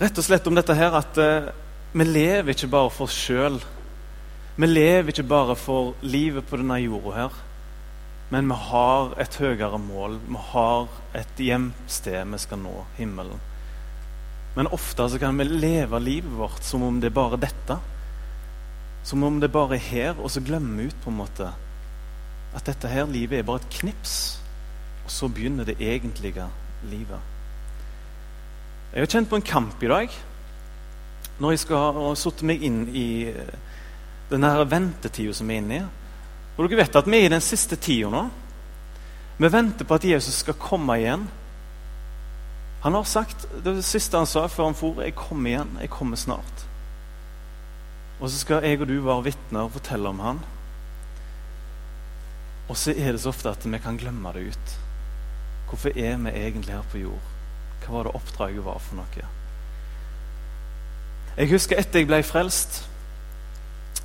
rett og slett om dette her at eh, vi lever ikke bare for oss sjøl. Vi lever ikke bare for livet på denne jorda her. Men vi har et høyere mål. Vi har et hjemsted vi skal nå, himmelen. Men ofte så kan vi leve livet vårt som om det er bare dette. Som om det bare er her, og så glemmer vi ut på en måte at dette her livet er bare et knips. Og så begynner det egentlige livet. Jeg har kjent på en kamp i dag når jeg skal ha satt meg inn i den ventetida som vi er inne i. Og dere vet at vi er i den siste tida nå. Vi venter på at Jesus skal komme igjen. Han har sagt det siste han sa før han for, 'Jeg kommer igjen. Jeg kommer snart'. Og så skal jeg og du være vitner og fortelle om han. Og så er det så ofte at vi kan glemme det ut. Hvorfor er vi egentlig her på jord? Hva var det oppdraget var for noe? Jeg husker etter jeg ble frelst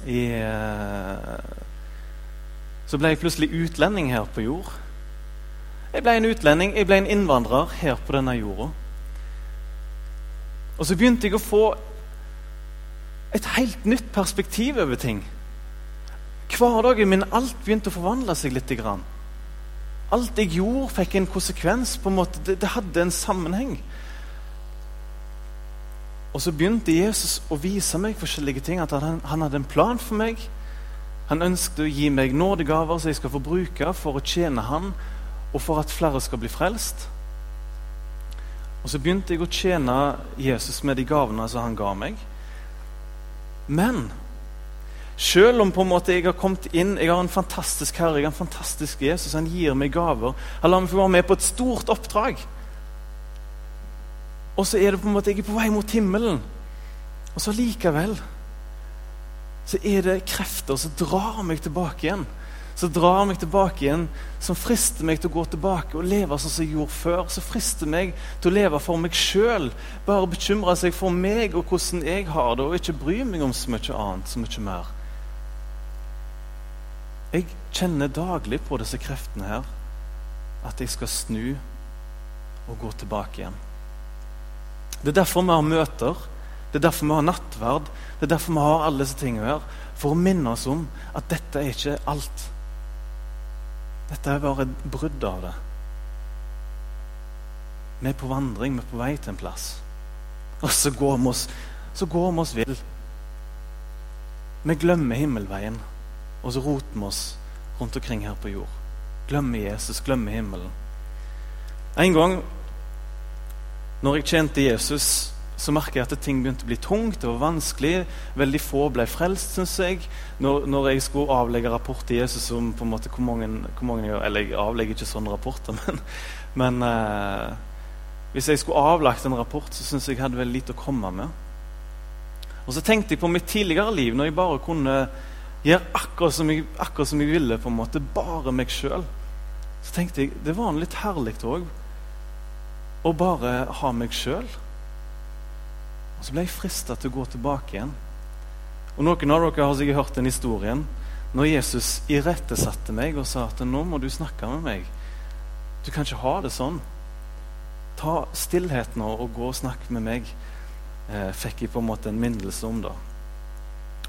i eh, så ble jeg plutselig utlending her på jord. Jeg ble en utlending, jeg ble en innvandrer her på denne jorda. Og så begynte jeg å få et helt nytt perspektiv over ting. Hverdagen min, alt begynte å forvandle seg litt. Alt jeg gjorde, fikk en konsekvens. på en måte. Det, det hadde en sammenheng. Og så begynte Jesus å vise meg forskjellige ting. At han, han hadde en plan for meg. Han ønsket å gi meg nådegaver som jeg skal få bruke for å tjene Han, og for at flere skal bli frelst. Og Så begynte jeg å tjene Jesus med de gavene som han ga meg. Men selv om på en måte jeg har kommet inn Jeg har en fantastisk Herre, jeg har en fantastisk Jesus. Han gir meg gaver. Han lar meg få være med på et stort oppdrag. Og så er det på en måte jeg er på vei mot himmelen. Og så likevel så er det krefter som drar meg tilbake igjen. Som drar meg tilbake igjen, som frister meg til å gå tilbake og leve sånn som jeg gjorde før. Som frister meg til å leve for meg sjøl. Bare bekymre seg for meg og hvordan jeg har det, og ikke bry meg om så mye annet, så mye mer. Jeg kjenner daglig på disse kreftene her at jeg skal snu og gå tilbake igjen. Det er derfor vi har møter. Det er derfor vi har nattverd. Det er derfor vi har alle disse tingene her. For å minne oss om at dette er ikke alt. Dette er bare et brudd av det. Vi er på vandring, vi er på vei til en plass. Og så går vi oss, så går vi oss vill. Vi glemmer himmelveien, og så roter vi oss rundt omkring her på jord. Glemmer Jesus, glemmer himmelen. En gang når jeg tjente Jesus så merker jeg at ting begynte å bli tungt og vanskelig. Veldig få ble frelst, syns jeg. Når, når, jeg skulle avlegge rapport til Jesus om på en måte hvor mange, hvor mange Eller jeg avlegger ikke sånne rapporter, men, men eh, hvis jeg skulle avlagt en rapport, så syns jeg jeg hadde veldig lite å komme med. Og så tenkte jeg på mitt tidligere liv, når jeg bare kunne gjøre akkurat som jeg, akkurat som jeg ville. på en måte, Bare meg sjøl. Så tenkte jeg det var litt herlig òg å bare ha meg sjøl. Og Så ble jeg frista til å gå tilbake igjen. Og Noen av dere har sikkert hørt den historien når Jesus irettesatte meg og sa at nå må du snakke med meg. Du kan ikke ha det sånn. Ta stillheten og gå og snakke med meg. Eh, fikk jeg på en måte en minnelse om det.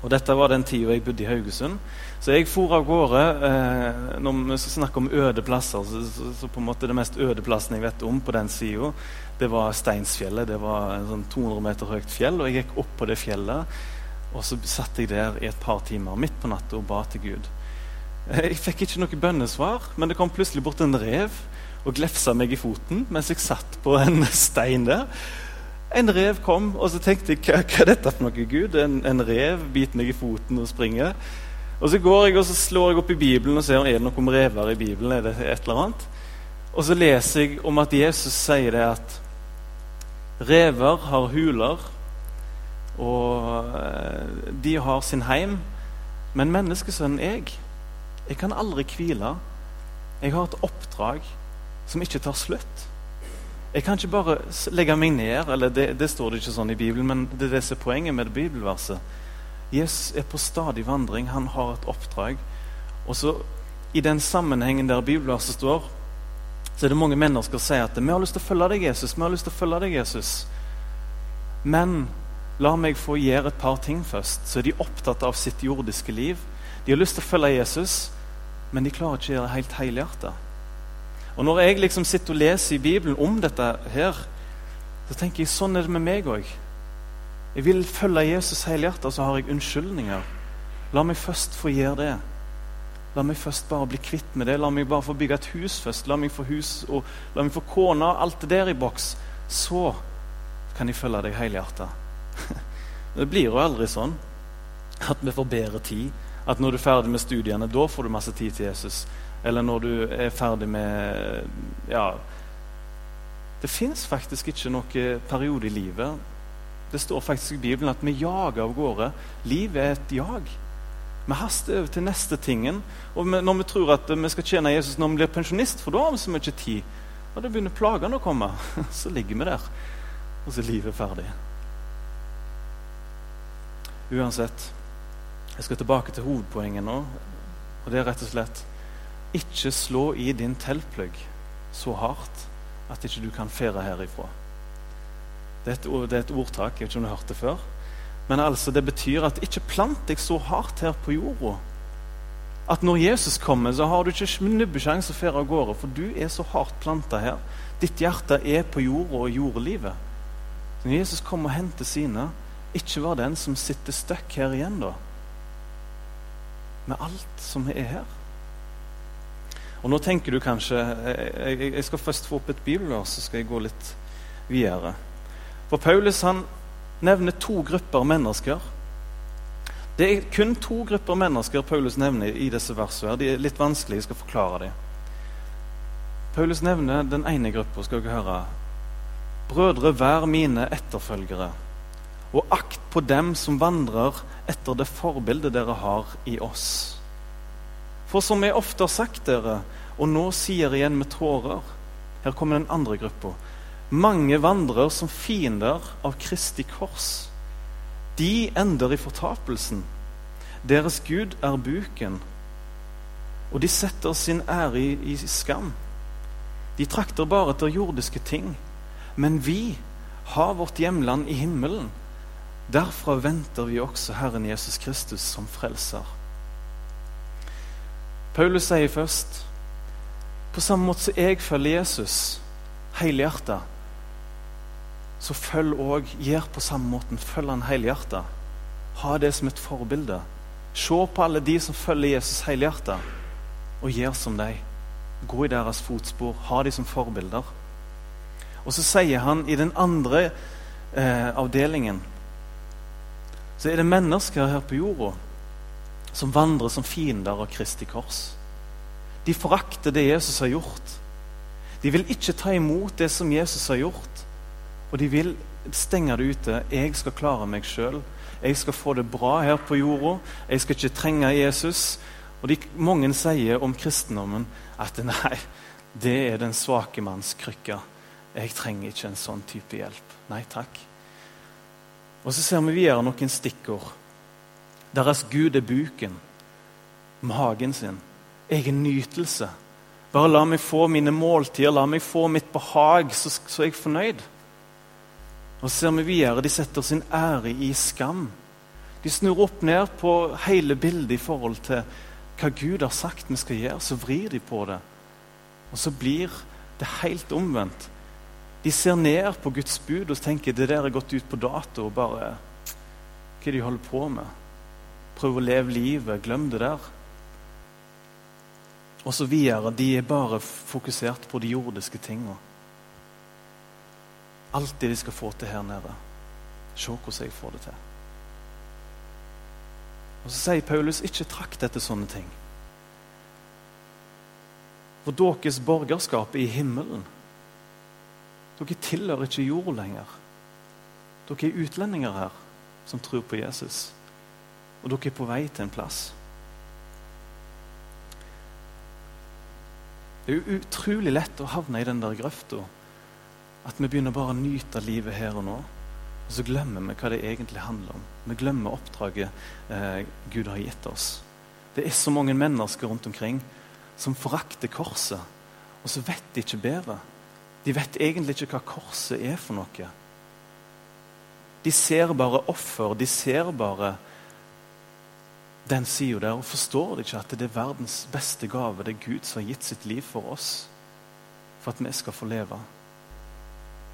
Og Dette var den tida jeg bodde i Haugesund. Så jeg for av gårde. Eh, når vi skal snakke om øde plasser, så, så, så, på en måte det mest øde plassen jeg vet om på den sida, det var Steinsfjellet. Det var en sånn 200 meter høyt fjell, og jeg gikk opp på det fjellet. Og så satt jeg der i et par timer midt på natta og ba til Gud. Eh, jeg fikk ikke noe bønnesvar, men det kom plutselig bort en rev og glefsa meg i foten mens jeg satt på en stein der. En rev kom, og så tenkte jeg hva, hva er dette for noe, Gud? En, en, rev biter meg i foten og springer. Og Så går jeg og så slår jeg opp i Bibelen og ser om er det noe om rever i Bibelen. er det et eller annet? Og så leser jeg om at Jesus sier det at rever har huler, og eh, de har sin heim. Men menneskesønnen jeg, jeg kan aldri hvile. Jeg har et oppdrag som ikke tar slutt. Jeg kan ikke bare legge meg ned, eller det, det, står det ikke sånn i Bibelen, men det er det som er poenget med det bibelverset. Jesus er på stadig vandring, han har et oppdrag. Og så I den sammenhengen der bibelverset står, så er det mange mennesker som sier at vi har lyst til å følge deg, Jesus. vi har lyst til å følge deg, Jesus. Men la meg få gjøre et par ting først. Så er de opptatt av sitt jordiske liv. De har lyst til å følge Jesus, men de klarer ikke å gjøre det helt helhjertet. Og når jeg liksom sitter og leser i Bibelen om dette her, så tenker jeg sånn er det med meg òg. Jeg vil følge Jesus helhjertet, så har jeg unnskyldninger. La meg først få gjøre det. La meg først bare bli kvitt med det. La meg bare få bygge et hus først. La meg få hus og la meg få kone og alt det der i boks. Så kan jeg følge deg helhjertet. Det blir jo aldri sånn at vi får bedre tid. At når du er ferdig med studiene, da får du masse tid til Jesus. Eller når du er ferdig med Ja. Det fins faktisk ikke noen periode i livet. Det står faktisk i Bibelen at vi jager av gårde. Livet er et jag. Vi haster over til neste tingen. Og når vi tror at vi skal tjene Jesus når vi blir pensjonist, for da har vi så mye tid, og det begynner plagene å komme, så ligger vi der. Og så er livet ferdig. Uansett, jeg skal tilbake til hovedpoenget nå. Og det er rett og slett ikke slå i din teltplugg så hardt at ikke du kan fere herifra. Det er, et, det er et ordtak. Jeg vet ikke om du har hørt det før. Men altså, det betyr at ikke plant deg så hardt her på jorda at når Jesus kommer, så har du ikke nubbesjanse å fære av gårde, for du er så hardt planta her. Ditt hjerte er på jorda og jordlivet. Så når Jesus kommer og henter sine, ikke var den som sitter støkk her igjen, da. Med alt som er her. Og nå tenker du kanskje Jeg, jeg skal først få opp et bibelvers, så skal jeg gå litt videre. For Paulus han nevner to grupper mennesker. Det er kun to grupper mennesker Paulus nevner i disse versene. De er litt vanskelige, jeg skal forklare dem. Paulus nevner den ene gruppa, skal dere høre. Brødre, vær mine etterfølgere, og akt på dem som vandrer etter det forbildet dere har i oss. For som jeg ofte har sagt dere, og nå sier igjen med tårer Her kommer den andre gruppa. Mange vandrer som fiender av Kristi kors. De ender i fortapelsen. Deres Gud er buken, og de setter sin ære i, i skam. De trakter bare etter jordiske ting. Men vi har vårt hjemland i himmelen. Derfra venter vi også Herren Jesus Kristus som frelser. Paulus sier først på samme måte som jeg følger Jesus helhjertet, så følg òg, gjør på samme måten. Følg han helhjertet. Ha det som et forbilde. Se på alle de som følger Jesus helhjertet, og gjør som dem. Gå i deres fotspor. Ha de som forbilder. Og så sier han i den andre eh, avdelingen så er det mennesker her på jorda som vandrer som fiender av Kristi kors. De forakter det Jesus har gjort. De vil ikke ta imot det som Jesus har gjort. Og de vil stenge det ute. Jeg skal klare meg sjøl. Jeg skal få det bra her på jorda. Jeg skal ikke trenge Jesus. Og de, Mange sier om kristendommen at nei, det er den svake manns krykke. Jeg trenger ikke en sånn type hjelp. Nei takk. Og så ser vi videre noen stikkord. Deres Gud er buken, magen sin, egen nytelse. Bare la meg få mine måltider, la meg få mitt behag, så, så er jeg fornøyd. Og så ser vi videre, De setter sin ære i skam. De snur opp ned på hele bildet i forhold til hva Gud har sagt vi skal gjøre. Så vrir de på det. Og så blir det helt omvendt. De ser ned på Guds bud og tenker det der er gått ut på dato. og bare, Hva er det de holder på med? Prøv å leve livet. Glem det der. Og så videre. De er bare fokusert på de jordiske tingene. Alt det de skal få til her nede. Se hvordan jeg får det til. Og Så sier Paulus ikke trakt etter sånne ting. For deres borgerskap er i himmelen. Dere tilhører ikke jord lenger. Dere er utlendinger her som tror på Jesus. Og dere er på vei til en plass. Det er utrolig lett å havne i den der grøfta at vi begynner bare å nyte livet her og nå. Og så glemmer vi hva det egentlig handler om. Vi glemmer oppdraget eh, Gud har gitt oss. Det er så mange mennesker rundt omkring som forakter korset, og så vet de ikke bedre. De vet egentlig ikke hva korset er for noe. De ser bare offer. De ser bare den sida der og forstår de ikke at det er verdens beste gave. Det er Gud som har gitt sitt liv for oss, for at vi skal få leve.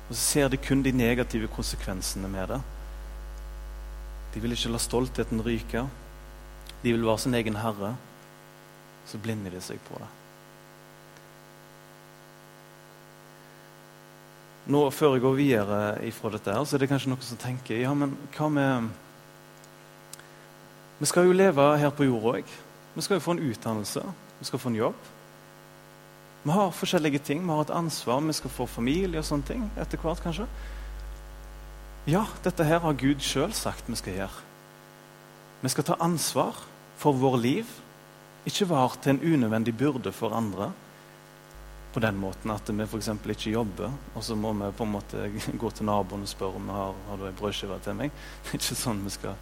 Og så ser de kun de negative konsekvensene med det. De vil ikke la stoltheten ryke. De vil være sin egen herre. Så blinder de seg på det. Nå, Før jeg går videre ifra dette, her, så er det kanskje noen som tenker ja, men hva med Vi skal jo leve her på jorda òg. Vi skal jo få en utdannelse. Vi skal få en jobb. Vi har forskjellige ting. Vi har et ansvar. Vi skal få familie og sånne ting etter hvert, kanskje. Ja, dette her har Gud sjøl sagt vi skal gjøre. Vi skal ta ansvar for vår liv. Ikke være til en unødvendig byrde for andre på den måten at vi f.eks. ikke jobber, og så må vi på en måte gå til naboen og spørre om vi har, har du ei brødskive til meg. Det er ikke sånn vi skal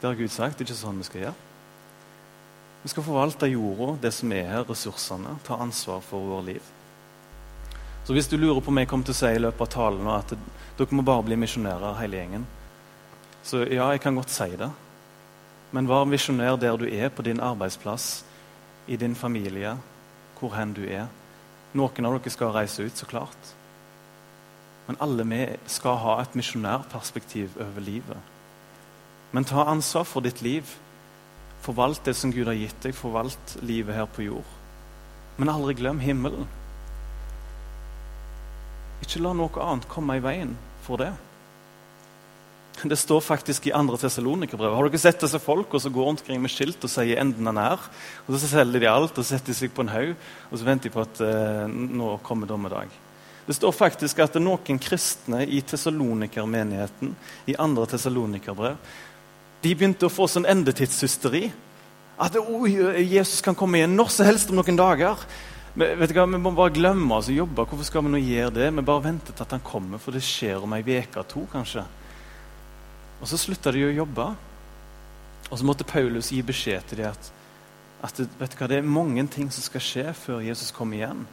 Det har Gud sagt, det er ikke sånn vi skal gjøre. Vi skal forvalte jorda, det som er her, ressursene, ta ansvar for vår liv. Så hvis du lurer på om jeg kommer til å si i løpet av talen at dere må bare bli misjonærer, hele gjengen, så ja, jeg kan godt si det. Men vær misjonær der du er, på din arbeidsplass, i din familie, hvor hen du er. Noen av dere skal reise ut, så klart. Men alle vi skal ha et misjonærperspektiv over livet. Men ta ansvar for ditt liv. Forvalt det som Gud har gitt deg. Forvalt livet her på jord. Men aldri glem himmelen. Ikke la noe annet komme i veien for det. Det står faktisk i andre Tessalonikerbrev. Har dere sett disse folka som går omkring med skilt og sier 'enden er nær'? Og Så selger de alt og setter seg på en haug og så venter de på at eh, nå kommer dommedag. Det står faktisk at noen kristne i Tessalonikermenigheten i 2. Tessalonikerbrev de begynte å få sånn endetidshysteri. At oh, Jesus kan komme igjen når som helst om noen dager. Men, vet du hva, Vi må bare glemme oss å jobbe. Hvorfor skal vi nå gjøre det? Vi bare venter til at han kommer, for det skjer om ei uke to. kanskje. Og Så slutta de å jobbe. Og så måtte Paulus gi beskjed til dem at, at vet du hva, det er mange ting som skal skje før Jesus kommer igjen.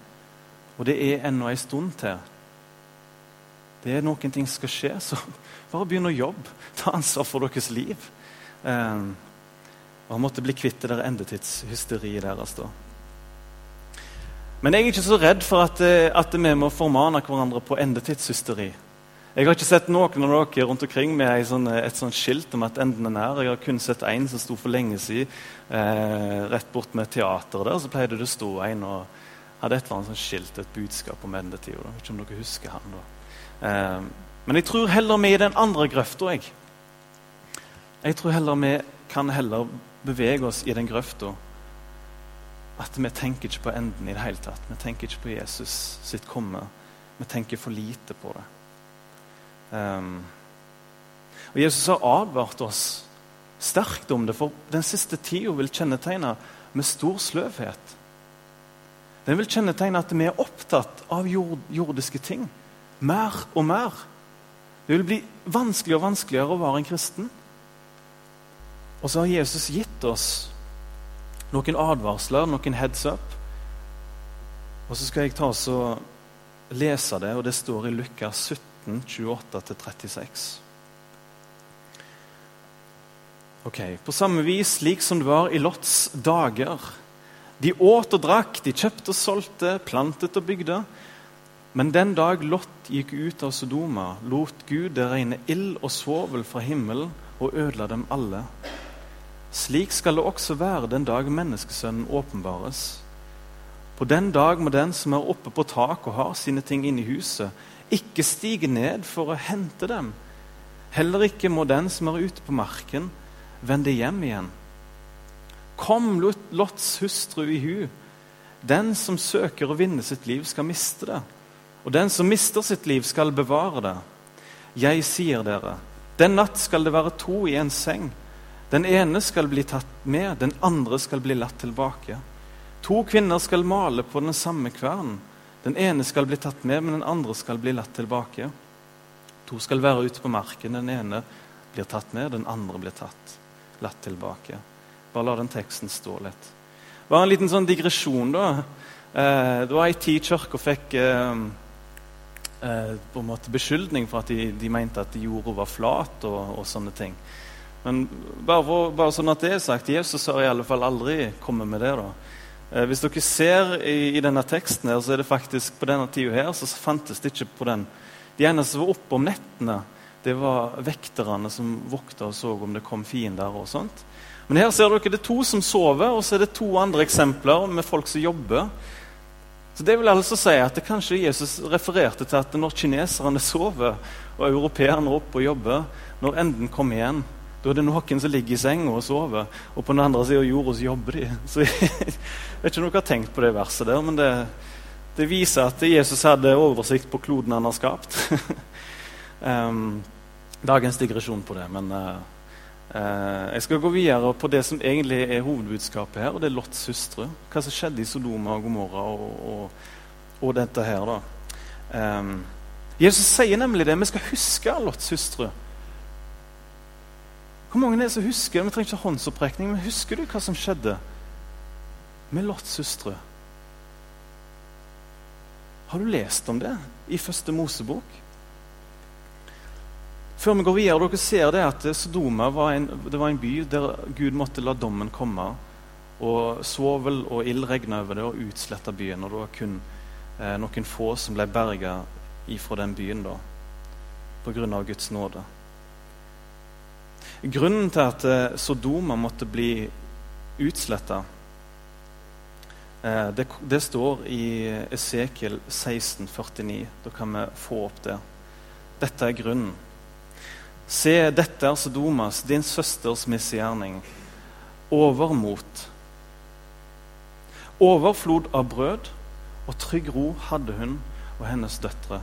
Og det er ennå en stund til. Det er noen ting som skal skje, så bare begynn å jobbe. Ta ansvar for deres liv. Um, og Han måtte bli kvitt det endetidshysteriet deres. da. Men jeg er ikke så redd for at, eh, at vi må formane hverandre på endetidshysteri. Jeg har ikke sett noen av dere rundt omkring med sånn, et sånt skilt om at enden er nær. Jeg har kun sett én som sto for lenge siden eh, rett bort med teateret der. Så pleide det å stå en og hadde et eller annet sånt skilt, et budskap om endetida. Ikke om dere husker han da. Eh, men jeg tror heller vi i den andre grøfta. Jeg. Jeg tror heller vi kan heller bevege oss i den grøfta at vi tenker ikke på enden i det hele tatt. Vi tenker ikke på Jesus sitt komme. Vi tenker for lite på det. Um, og Jesus har advart oss sterkt om det, for den siste tida vil kjennetegne med stor sløvhet. Den vil kjennetegne at vi er opptatt av jord, jordiske ting. Mer og mer. Det vil bli vanskeligere og vanskeligere å være en kristen. Og så har Jesus gitt oss noen advarsler, noen heads up. Og så skal jeg ta oss og lese det, og det står i Lukas 17. 28-36. Ok, På samme vis slik som det var i Lots dager. De åt og drakk, de kjøpte og solgte, plantet og bygde. Men den dag Lot gikk ut av Sodoma, lot Gud det regne ild og svovel fra himmelen og ødela dem alle. Slik skal det også være den dag menneskesønnen åpenbares. På den dag må den som er oppe på taket og har sine ting inne i huset, ikke stige ned for å hente dem. Heller ikke må den som er ute på marken, vende hjem igjen. Kom Lots hustru i hu. Den som søker å vinne sitt liv, skal miste det. Og den som mister sitt liv, skal bevare det. Jeg sier dere, den natt skal det være to i en seng. Den ene skal bli tatt med, den andre skal bli latt tilbake. To kvinner skal male på den samme kvernen. Den ene skal bli tatt med, men den andre skal bli latt tilbake. To skal være ute på marken. Den ene blir tatt med, den andre blir tatt, latt tilbake. Bare la den teksten stå litt. Bare en liten sånn digresjon, da. Eh, det var ei tid kirka fikk eh, eh, på en måte beskyldning for at de, de mente at jorda var flat og, og sånne ting. Men bare, bare, sånn at det er sagt, Jesus har i alle fall aldri kommet med det. da. Eh, hvis dere ser i, i, denne teksten, her, så er det faktisk på denne tida her, så fantes det ikke på den. De eneste som var oppe om nettene, det var vekterne som vokta og så om det kom fiender. og sånt. Men her ser dere det er to som sover, og så er det to andre eksempler med folk som jobber. Så Det vil altså si at det kanskje Jesus refererte til at når kineserne sover, og europeerne er oppe og jobber, når enden kommer igjen, da er det noen som ligger i senga og sover, og på den andre sida av jorda så jobber de. Så Jeg vet ikke om dere har tenkt på det verset der, men det, det viser at Jesus hadde oversikt på kloden han har skapt. um, dagens digresjon på det, men uh, uh, jeg skal gå videre på det som egentlig er hovedbudskapet her, og det er Lots hustru. Hva som skjedde i Sodoma og Gomorra og, og, og, dette her, da. Um, Jesus sier nemlig det. Vi skal huske Lots hustru. Hvor mange er det som husker Vi trenger ikke håndsopprekning, men husker du hva som skjedde med Lots søstre? Har du lest om det i første Mosebok? Før vi går videre, dere ser det at Sodoma var en, var en by der Gud måtte la dommen komme. Og svovel og ild regna over det og utsletta byen. Og det var kun eh, noen få som ble berga ifra den byen da, pga. Guds nåde. Grunnen til at eh, Sodoma måtte bli utsletta, eh, det, det, står i Esekiel 16,49. Da kan vi få opp det. Dette er grunnen. Se, dette er Sodomas, din søsters misgjerning. Overmot. Overflod av brød og trygg ro hadde hun og hennes døtre.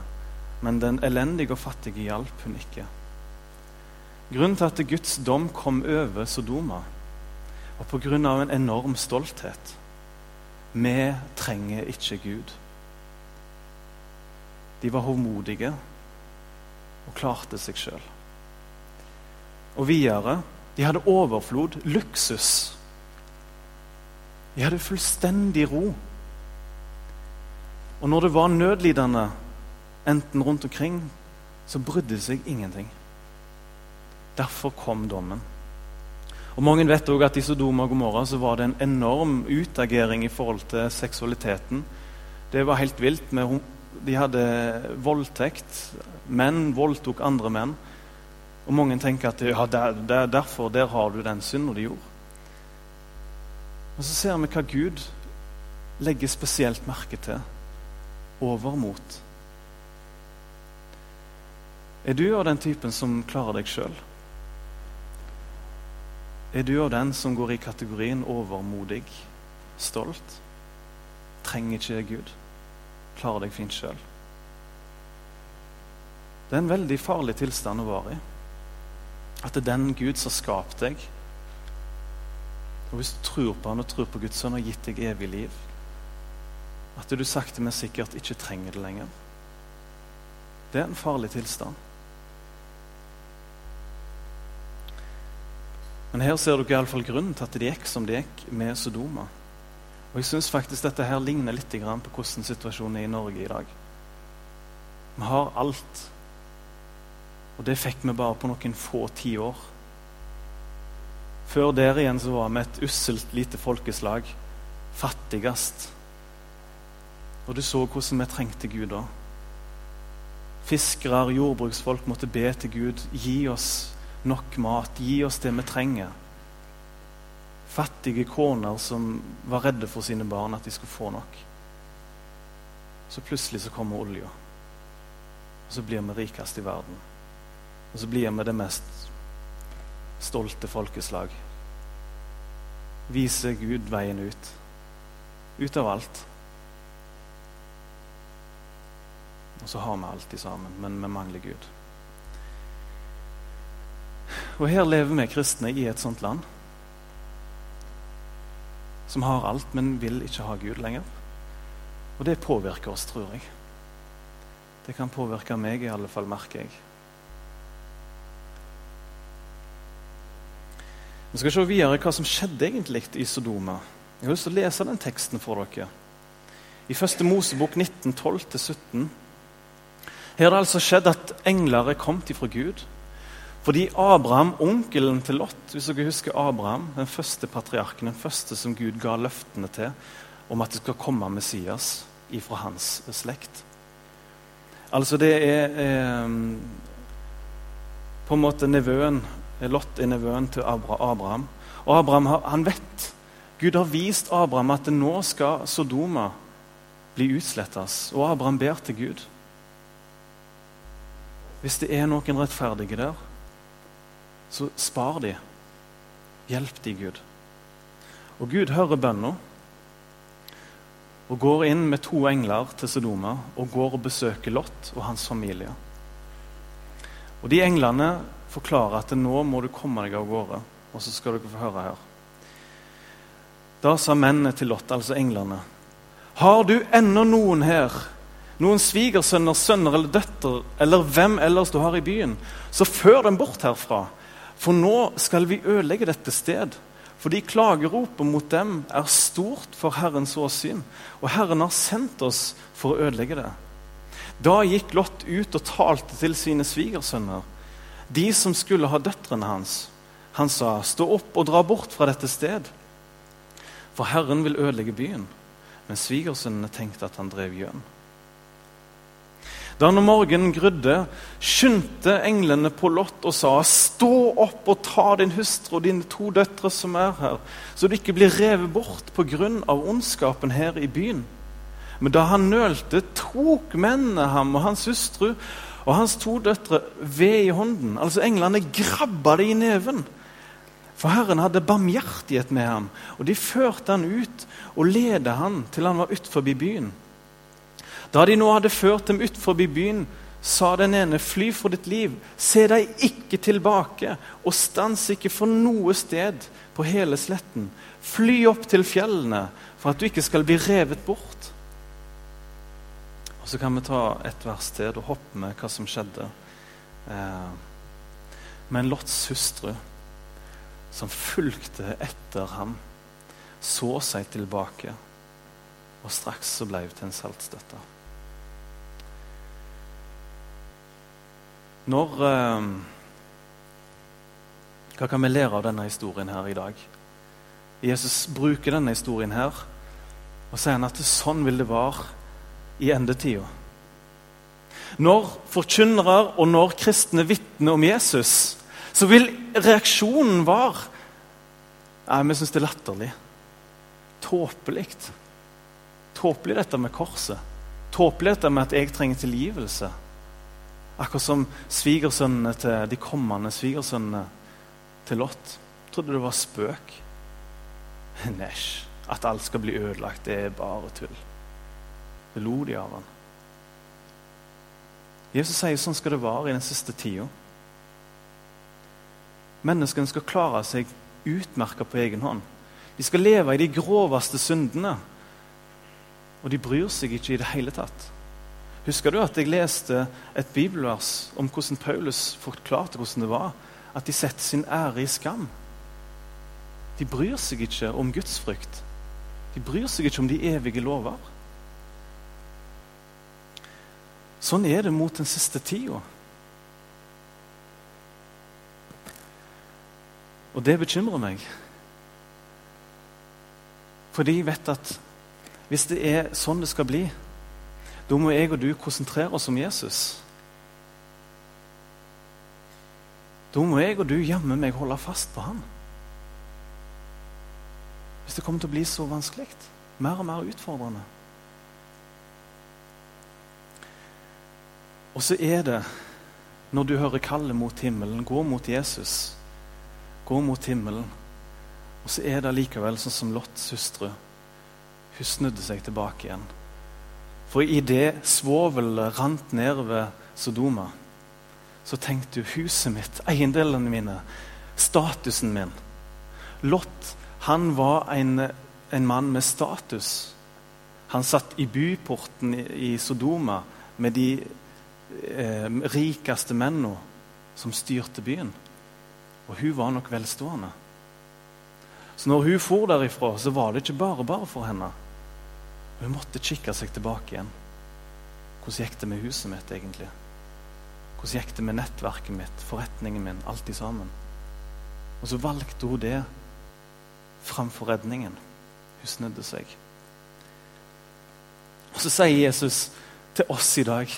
Men den elendige og fattige hjalp hun ikke. Grunnen til at Guds dom kom over Sodoma, var pga. en enorm stolthet. Vi trenger ikke Gud. De var hovmodige og klarte seg sjøl. Og videre de hadde overflod, luksus. De hadde fullstendig ro. Og når det var nødlidende, enten rundt omkring, så brydde det seg ingenting. Derfor kom dommen. Og Mange vet også at i Sodoma og Gomorra så var det en enorm utagering i forhold til seksualiteten. Det var helt vilt. De hadde voldtekt. Menn voldtok andre menn. Og mange tenker at ja, der, der, derfor der har du den synda de gjorde. Og så ser vi hva Gud legger spesielt merke til. Overmot. Er du av den typen som klarer deg sjøl? Er du av den som går i kategorien overmodig, stolt? Trenger ikke Gud. Klarer deg fint sjøl. Det er en veldig farlig tilstand å være i. At det er den Gud som har skapt deg. Og Hvis du tror på han og tror på Guds sønn og har gitt deg evig liv, at du sakte, men sikkert ikke trenger det lenger. Det er en farlig tilstand. Men her ser dere iallfall grunnen til at det gikk som det gikk med Sodoma. Og jeg syns faktisk dette her ligner litt på hvordan situasjonen er i Norge i dag. Vi har alt. Og det fikk vi bare på noen få tiår. Før der igjen så var vi et usselt lite folkeslag. Fattigst. Og du så hvordan vi trengte Gud da. Fiskere, jordbruksfolk måtte be til Gud. Gi oss nok mat. Gi oss det vi trenger. Fattige koner som var redde for sine barn, at de skulle få nok. Så plutselig så kommer olja. Og så blir vi rikest i verden. Og så blir vi det mest stolte folkeslag. Viser Gud veien ut. Ut av alt. Og så har vi alt sammen, men vi mangler Gud. Og her lever vi kristne i et sånt land. Som har alt, men vil ikke ha Gud lenger. Og det påvirker oss, tror jeg. Det kan påvirke meg, i alle fall, merker jeg. Vi skal se videre hva som skjedde egentlig i Sodoma. Jeg har lyst til å lese den teksten for dere. I første Mosebok 19, 12-17. Her har det altså skjedd at engler er kommet ifra Gud. Fordi Abraham, onkelen til Lot, hvis dere husker Abraham, den første patriarken, den første som Gud ga løftene til om at det skal komme Messias ifra hans slekt. Altså det er eh, på en måte nevøen Lot er nevøen til Abraham. Og Abraham han vet Gud har vist Abraham at nå skal Sodoma bli utslettes. Og Abraham ber til Gud. Hvis det er noen rettferdige der, så spar de. Hjelp de, Gud. Og Gud hører bønna og går inn med to engler til Sodoma og går og besøker Lot og hans familie. Og De englene forklarer at nå må du komme deg av gårde. Og så skal dere få høre her. Da sa mennene til Lot, altså englene, har du ennå noen her, noen svigersønner, sønner eller døtre, eller hvem ellers du har i byen, så før dem bort herfra, for nå skal vi ødelegge dette sted. Fordi klageropet mot dem er stort for Herrens åsyn, og Herren har sendt oss for å ødelegge det. Da gikk Lot ut og talte til sine svigersønner, de som skulle ha døtrene hans. Han sa, stå opp og dra bort fra dette sted, for Herren vil ødelegge byen. Men svigersønnene tenkte at han drev gjøn. Da når morgenen grudde, skyndte englene på Lot og sa:" Stå opp og ta din hustru og dine to døtre som er her, så du ikke blir revet bort på grunn av ondskapen her i byen. Men da han nølte, tok mennene ham og hans hustru og hans to døtre ved i hånden. Altså Englene grabba det i neven. For Herren hadde barmhjertighet med ham, og de førte han ut og ledet han til han var utenfor byen. Da de nå hadde ført dem ut forbi byen, sa den ene, fly for ditt liv, se deg ikke tilbake, og stans ikke for noe sted på hele sletten. Fly opp til fjellene, for at du ikke skal bli revet bort. Og Så kan vi ta et vers til og hoppe med hva som skjedde. Eh, men Lots hustru, som fulgte etter ham, så seg tilbake, og straks så ble hun til en saltstøtte. Når eh, Hva kan vi lære av denne historien her i dag? Jesus bruker denne historien her og sier at sånn vil det være i endetida. Når forkynnere og når kristne vitner om Jesus, så vil reaksjonen være Nei, vi syns det er latterlig. Tåpelig. Tåpelig dette med korset. Tåpelig dette med at jeg trenger tilgivelse. Akkurat som svigersønnene til de kommende svigersønnene til Lot. Trodde det var spøk. Næsj. At alt skal bli ødelagt, det er bare tull. Det lo de av han. Jesus sier sånn skal det være i den siste tida. Menneskene skal klare seg utmerka på egen hånd. De skal leve i de groveste syndene. Og de bryr seg ikke i det hele tatt. Husker du at jeg leste et bibelvers om hvordan Paulus forklarte hvordan det var at de setter sin ære i skam? De bryr seg ikke om Guds frykt. De bryr seg ikke om de evige lover. Sånn er det mot den siste tida. Og det bekymrer meg. For de vet at hvis det er sånn det skal bli, da må jeg og du konsentrere oss om Jesus. Da må jeg og du jammen meg holde fast på han. Hvis det kommer til å bli så vanskelig, mer og mer utfordrende. Og så er det, når du hører kallet mot himmelen, gå mot Jesus. Gå mot himmelen. Og så er det likevel sånn som Lots hustru. Hun snudde seg tilbake igjen. For idet svovelet rant ned ved Sodoma, så tenkte hun huset mitt, eiendelene mine, statusen min. Lot han var en, en mann med status. Han satt i byporten i, Sodoma med de eh, rikeste mennene som styrte byen. Og hun var nok velstående. Så når hun for derifra, så var det ikke bare bare for henne. Hun måtte kikke seg tilbake igjen. Hvordan gikk det med huset mitt, egentlig? Hvordan gikk det med nettverket mitt, forretningen min, alt i sammen? Og så valgte hun det framfor redningen. Hun snudde seg. Og så sier Jesus til oss i dag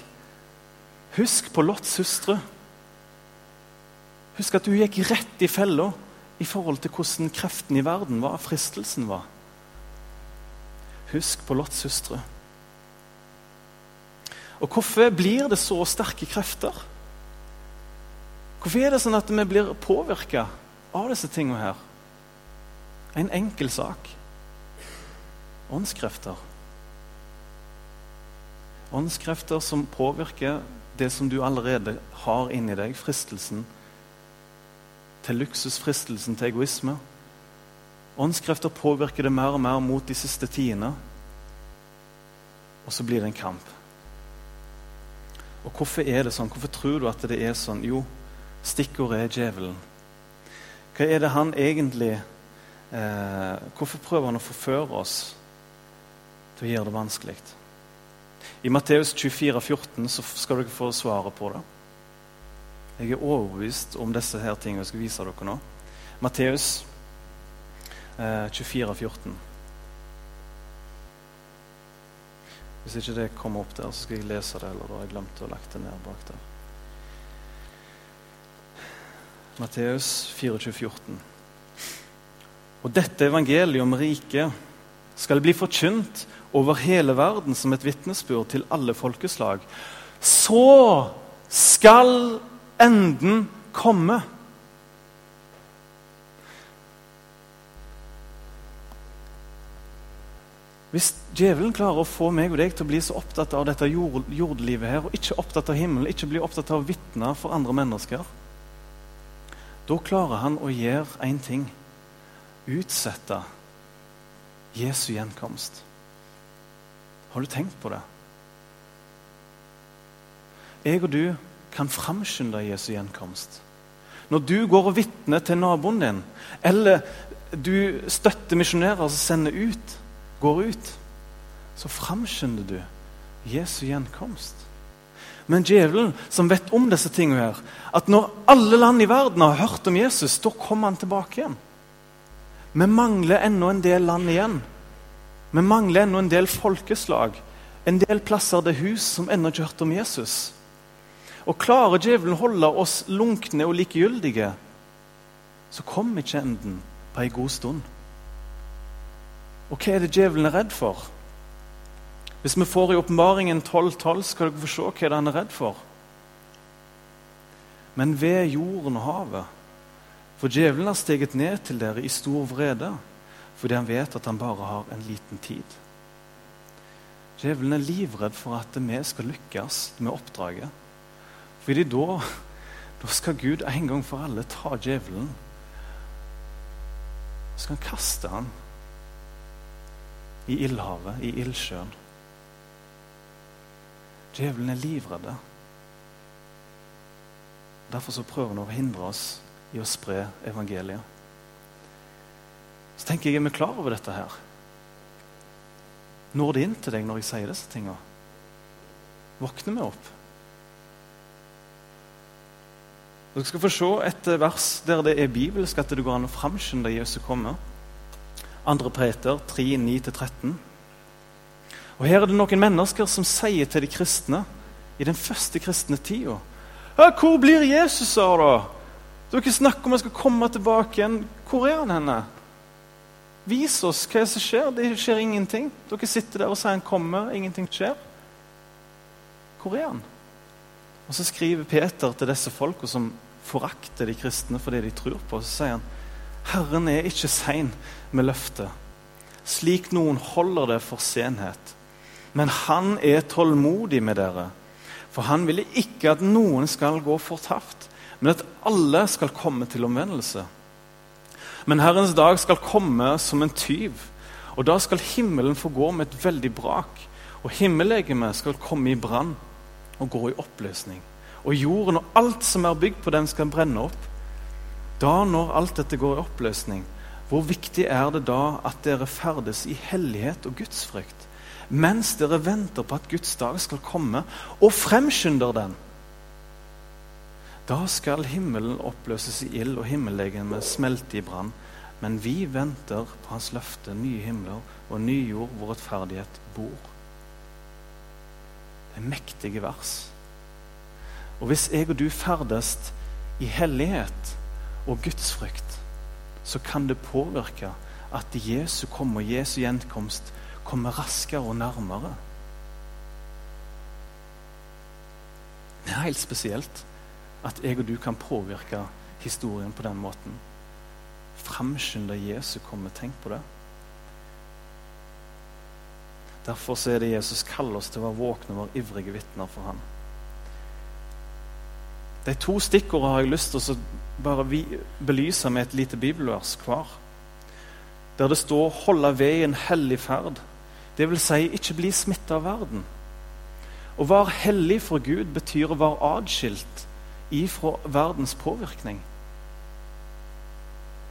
Husk på Lots hustru. Husk at hun gikk rett i fella i forhold til hvordan kreften i verden var, fristelsen var. Husk på Lots hustru. Og hvorfor blir det så sterke krefter? Hvorfor er det sånn at vi blir påvirka av disse tingene her? En enkel sak. Åndskrefter. Åndskrefter som påvirker det som du allerede har inni deg, fristelsen til luksus, fristelsen til egoisme. Åndskrefter påvirker det mer og mer mot de siste tidene. Og så blir det en kamp. Og hvorfor er det sånn? Hvorfor tror du at det er sånn? Jo, stikkordet er djevelen. Hva er det han egentlig eh, Hvorfor prøver han å forføre oss til å gjøre det vanskelig? I Matteus 24, 14 så skal dere få svaret på det. Jeg er overbevist om disse her tingene jeg skal vise dere nå. Matteus eh, 24, 14. Hvis ikke det kommer opp der, så skal jeg lese det. Eller da har jeg glemt å legge det ned bak der. Matteus 24, 14. Og dette evangeliet om riket skal bli forkynt over hele verden som et vitnesbyrd til alle folkeslag. Så skal enden komme. Hvis djevelen klarer å få meg og deg til å bli så opptatt av dette jord, jordlivet her, og ikke opptatt av himmelen, ikke bli opptatt av å vitne for andre mennesker, da klarer han å gjøre én ting utsette Jesu gjenkomst. Har du tenkt på det? Jeg og du kan framskynde Jesu gjenkomst. Når du går og vitner til naboen din, eller du støtter misjonærer som sender ut, går ut, så framskynder du Jesu gjenkomst. Men djevelen, som vet om disse tingene her, at når alle land i verden har hørt om Jesus, da kommer han tilbake igjen. Vi mangler ennå en del land igjen. Vi mangler ennå en del folkeslag. En del plasser det hus som ennå ikke har hørt om Jesus. Og klarer djevelen holde oss lunkne og likegyldige, så kommer ikke enden på ei god stund. Og hva er det djevelen er redd for? Hvis vi får i åpenbaringen 12.12, skal dere få se hva han er redd for. Men ved jorden og havet. For djevelen har steget ned til dere i stor vrede, fordi han vet at han bare har en liten tid. Djevelen er livredd for at vi skal lykkes med oppdraget. Fordi da, da skal Gud en gang for alle ta djevelen. Så skal han kaste han i ildhavet, i ildsjøen. Djevelen er livredd. Derfor så prøver han å hindre oss i å spre evangeliet. Så tenker jeg, Er vi klar over dette her? Når det inn til deg når jeg sier disse tingene? Våkner vi opp? Dere skal få se et vers der det er bibelsk at det går an å framskynde Jesu komme. Andre Peter 3, 9-13. Og Her er det noen mennesker som sier til de kristne i den første kristne tida 'Hvor blir Jesus, av, da? Dere snakker om han skal komme tilbake igjen. Hvor er han henne? Vis oss hva som skjer. Det skjer ingenting. Dere sitter der og sier han kommer, ingenting skjer. Hvor er han? Og Så skriver Peter til disse folka som forakter de kristne for det de tror på. Så sier han Herren er ikke sein med løftet, slik noen holder det for senhet. Men han er tålmodig med dere, for han ville ikke at noen skal gå fortapt, men at alle skal komme til omvendelse. Men Herrens dag skal komme som en tyv, og da skal himmelen få gå med et veldig brak, og himmellegemet skal komme i brann og gå i oppløsning. Og jorden og alt som er bygd på den, skal brenne opp. Da, når alt dette går i oppløsning, hvor viktig er det da at dere ferdes i hellighet og gudsfrykt, mens dere venter på at Guds dag skal komme, og fremskynder den? Da skal himmelen oppløses i ild og himmellegemet smelte i brann. Men vi venter på hans løfte, nye himler og ny jord hvor rettferdighet bor. Det er mektige vers. Og hvis jeg og du ferdes i hellighet og gudsfrykt, så kan det påvirke at Jesu komme og Jesu gjenkomst kommer raskere og nærmere. Det er helt spesielt at jeg og du kan påvirke historien på den måten. Framskynde Jesu komme. Tenk på det. Derfor er det Jesus kaller oss til å være våkne og være ivrige vitner for ham. De to stikkordene har jeg lyst til å bare belyse med et lite bibelvers hver. Der det står 'holde ved i en hellig ferd'. Det vil si ikke bli smitta av verden. Å være hellig for Gud betyr å være atskilt ifra verdens påvirkning.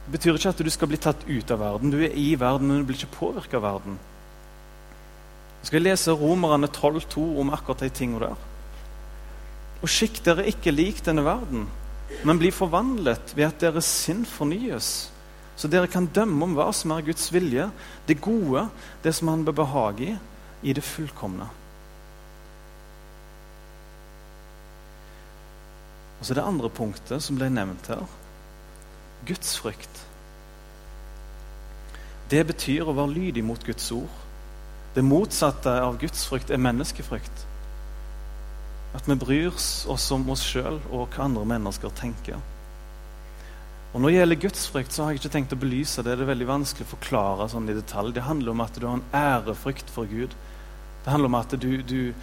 Det betyr ikke at du skal bli tatt ut av verden. Du er i verden, men du blir ikke påvirka av verden. Jeg skal lese Romerne 12,2 om akkurat de tingene der. Og skikk dere ikke lik denne verden, men bli forvandlet ved at deres sinn fornyes, så dere kan dømme om hva som er Guds vilje, det gode, det som Han bør behage i, i det fullkomne. Og så det andre punktet som ble nevnt her Guds frykt. Det betyr å være lydig mot Guds ord. Det motsatte av Guds frykt er menneskefrykt. At vi bryr oss om oss sjøl og hva andre mennesker tenker. Og Når det gjelder gudsfrykt, så har jeg ikke tenkt å belyse det. Det er veldig vanskelig å forklare sånn i detalj. Det handler om at du har en ærefrykt for Gud. Det handler om at du, du,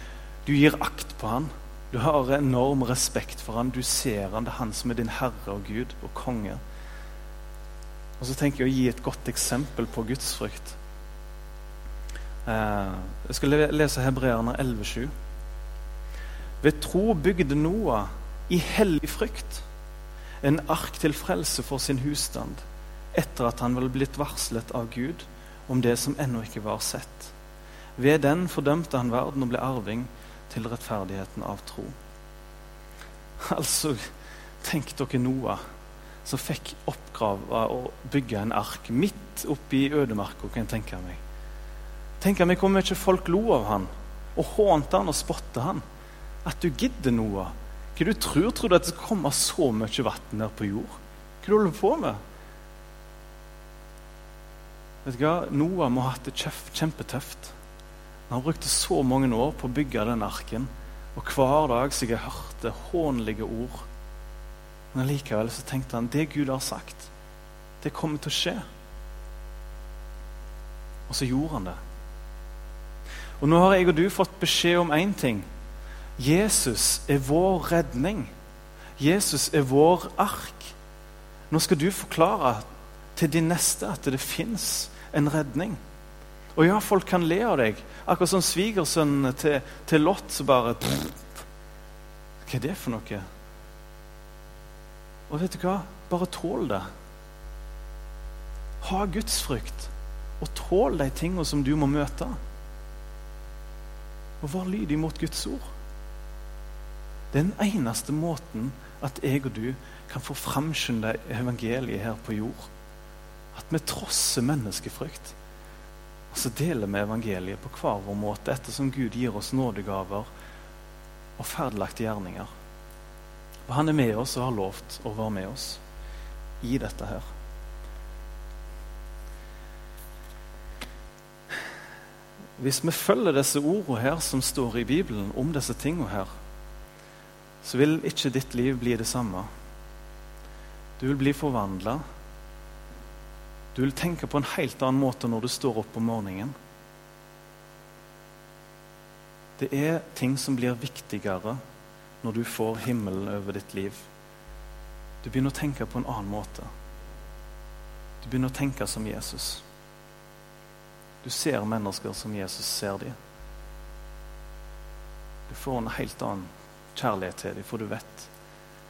du gir akt på Han. Du har enorm respekt for han, du ser han, det er han som er din herre og Gud og konge. Og så tenker jeg å gi et godt eksempel på gudsfrykt. Eh, jeg skal lese Hebreerne 11,7. Ved tro bygde Noah i hellig frykt en ark til frelse for sin husstand, etter at han var blitt varslet av Gud om det som ennå ikke var sett. Ved den fordømte han verden og ble arving til rettferdigheten av tro. Altså, tenk dere Noah som fikk oppgrave å bygge en ark midt oppi ødemarka, kan jeg tenke meg. Tenk meg hvor mye folk lo av han, og hånte han og spotte han. At du gidder Noah. Hva du tror Tror du at det skal komme så mye vann ned på jord? Hva du holder på med? Vet du hva? Noah må ha hatt det kjempetøft. Han brukte så mange år på å bygge den arken, og hver dag så jeg hørte hånlige ord. Men likevel så tenkte han det Gud har sagt, det kommer til å skje. Og så gjorde han det. Og nå har jeg og du fått beskjed om én ting. Jesus er vår redning. Jesus er vår ark. Nå skal du forklare til din neste at det fins en redning. Og ja, folk kan le av deg. Akkurat som svigersønnen til, til Lot som bare Hva er det for noe? Og vet du hva? Bare tål det. Ha gudsfrykt, og tål de tingene som du må møte. Og vær lydig mot Guds ord. Den eneste måten at jeg og du kan få framskynde evangeliet her på jord. At vi trosser menneskefrykt. Og så deler vi evangeliet på hver vår måte ettersom Gud gir oss nådegaver og ferdelagte gjerninger. Og han er med oss og har lovt å være med oss i dette her. Hvis vi følger disse ordene her som står i Bibelen om disse tingene her, så vil ikke ditt liv bli det samme. Du vil bli forvandla du vil tenke på en helt annen måte når du står opp om morgenen. Det er ting som blir viktigere når du får himmelen over ditt liv. Du begynner å tenke på en annen måte. Du begynner å tenke som Jesus. Du ser mennesker som Jesus ser dem. Du får en helt annen kjærlighet til dem, for du vet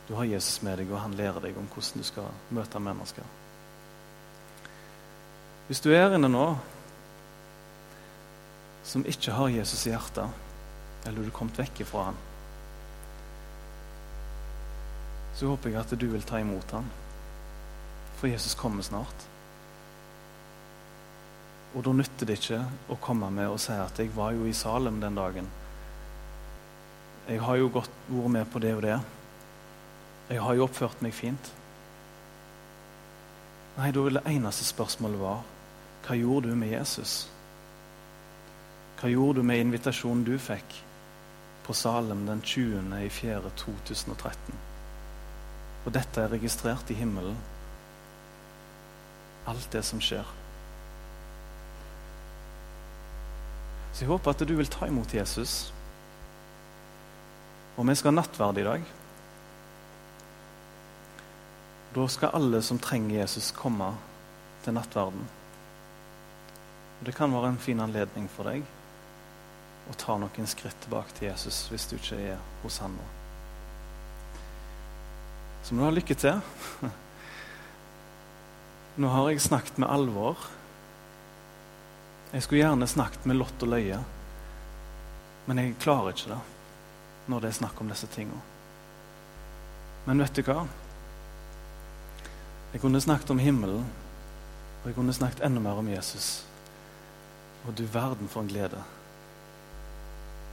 du har Jesus med deg, og han lærer deg om hvordan du skal møte mennesker. Hvis du er inne nå som ikke har Jesus i hjertet, eller du er kommet vekk ifra han, så håper jeg at du vil ta imot han. For Jesus kommer snart. Og da nytter det ikke å komme med og si at 'jeg var jo i Salem den dagen'. 'Jeg har jo gått, vært med på det og det'. 'Jeg har jo oppført meg fint'. Nei, da ville det eneste spørsmålet være hva gjorde du med Jesus? Hva gjorde du med invitasjonen du fikk på Salem den 20. i 4. 2013? Og dette er registrert i himmelen. Alt det som skjer. Så jeg håper at du vil ta imot Jesus. Og vi skal ha nattverd i dag. Da skal alle som trenger Jesus, komme til nattverden. Og Det kan være en fin anledning for deg å ta noen skritt tilbake til Jesus hvis du ikke er hos han nå. Så må du ha lykke til. Nå har jeg snakket med alvor. Jeg skulle gjerne snakket med lott og løye, men jeg klarer ikke det når det er snakk om disse tingene. Men vet du hva? Jeg kunne snakket om himmelen, og jeg kunne snakket enda mer om Jesus. Og du verden for en glede.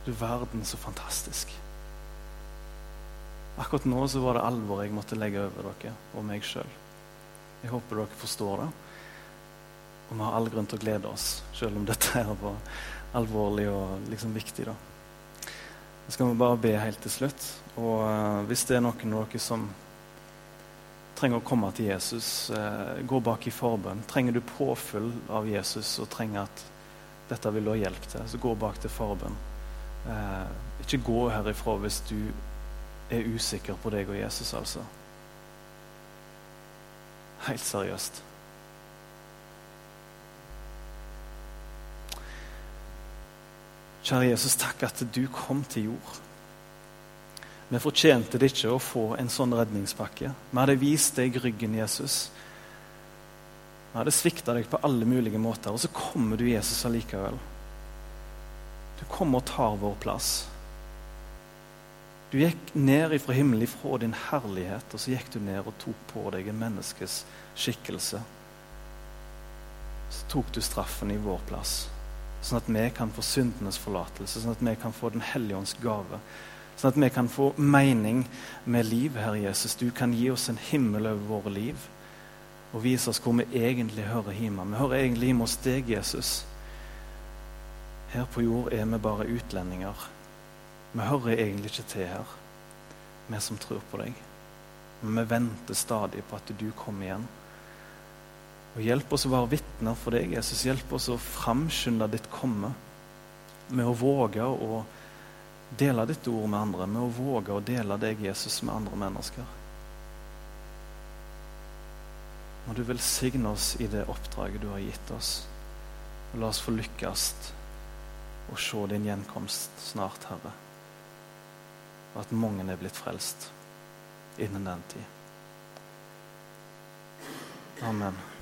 Du verden så fantastisk. Akkurat nå så var det alvor jeg måtte legge over dere og meg sjøl. Jeg håper dere forstår det. Og vi har all grunn til å glede oss, selv om dette er alvorlig og liksom viktig. da. Så skal vi bare be helt til slutt. Og uh, hvis det er noen av dere som trenger å komme til Jesus, uh, gå bak i forbønn. Trenger du påfyll av Jesus og trenger at dette vil du ha hjelp til, så gå bak til forbønn. Uh, ikke gå herifra hvis du er usikker på deg og Jesus, altså. Helt seriøst. Kjære Jesus, takk at du kom til jord. Vi fortjente det ikke å få en sånn redningspakke. Vi hadde vist deg ryggen, Jesus. Vi hadde svikta deg på alle mulige måter, og så kommer du, Jesus, allikevel. Du kommer og tar vår plass. Du gikk ned ifra himmelen, ifra din herlighet, og så gikk du ned og tok på deg en menneskes skikkelse. Så tok du straffen i vår plass sånn at vi kan få syndenes forlatelse, sånn at vi kan få Den hellige ånds gave. Sånn at vi kan få mening med liv, Herre Jesus. Du kan gi oss en himmel over våre liv og vise oss hvor vi egentlig hører hjemme. Vi hører egentlig hjemme hos deg, Jesus. Her på jord er vi bare utlendinger. Vi hører egentlig ikke til her, vi som tror på deg. Men vi venter stadig på at du kommer igjen. Og Hjelp oss å være vitner for deg, Jesus. Hjelp oss å framskynde ditt komme. Med å våge å dele ditt ord med andre. Med å våge å dele deg, Jesus, med andre mennesker. Må du velsigne oss i det oppdraget du har gitt oss. Og la oss få lykkes og se din gjenkomst snart, Herre. Og at mange er blitt frelst innen den tid. Amen.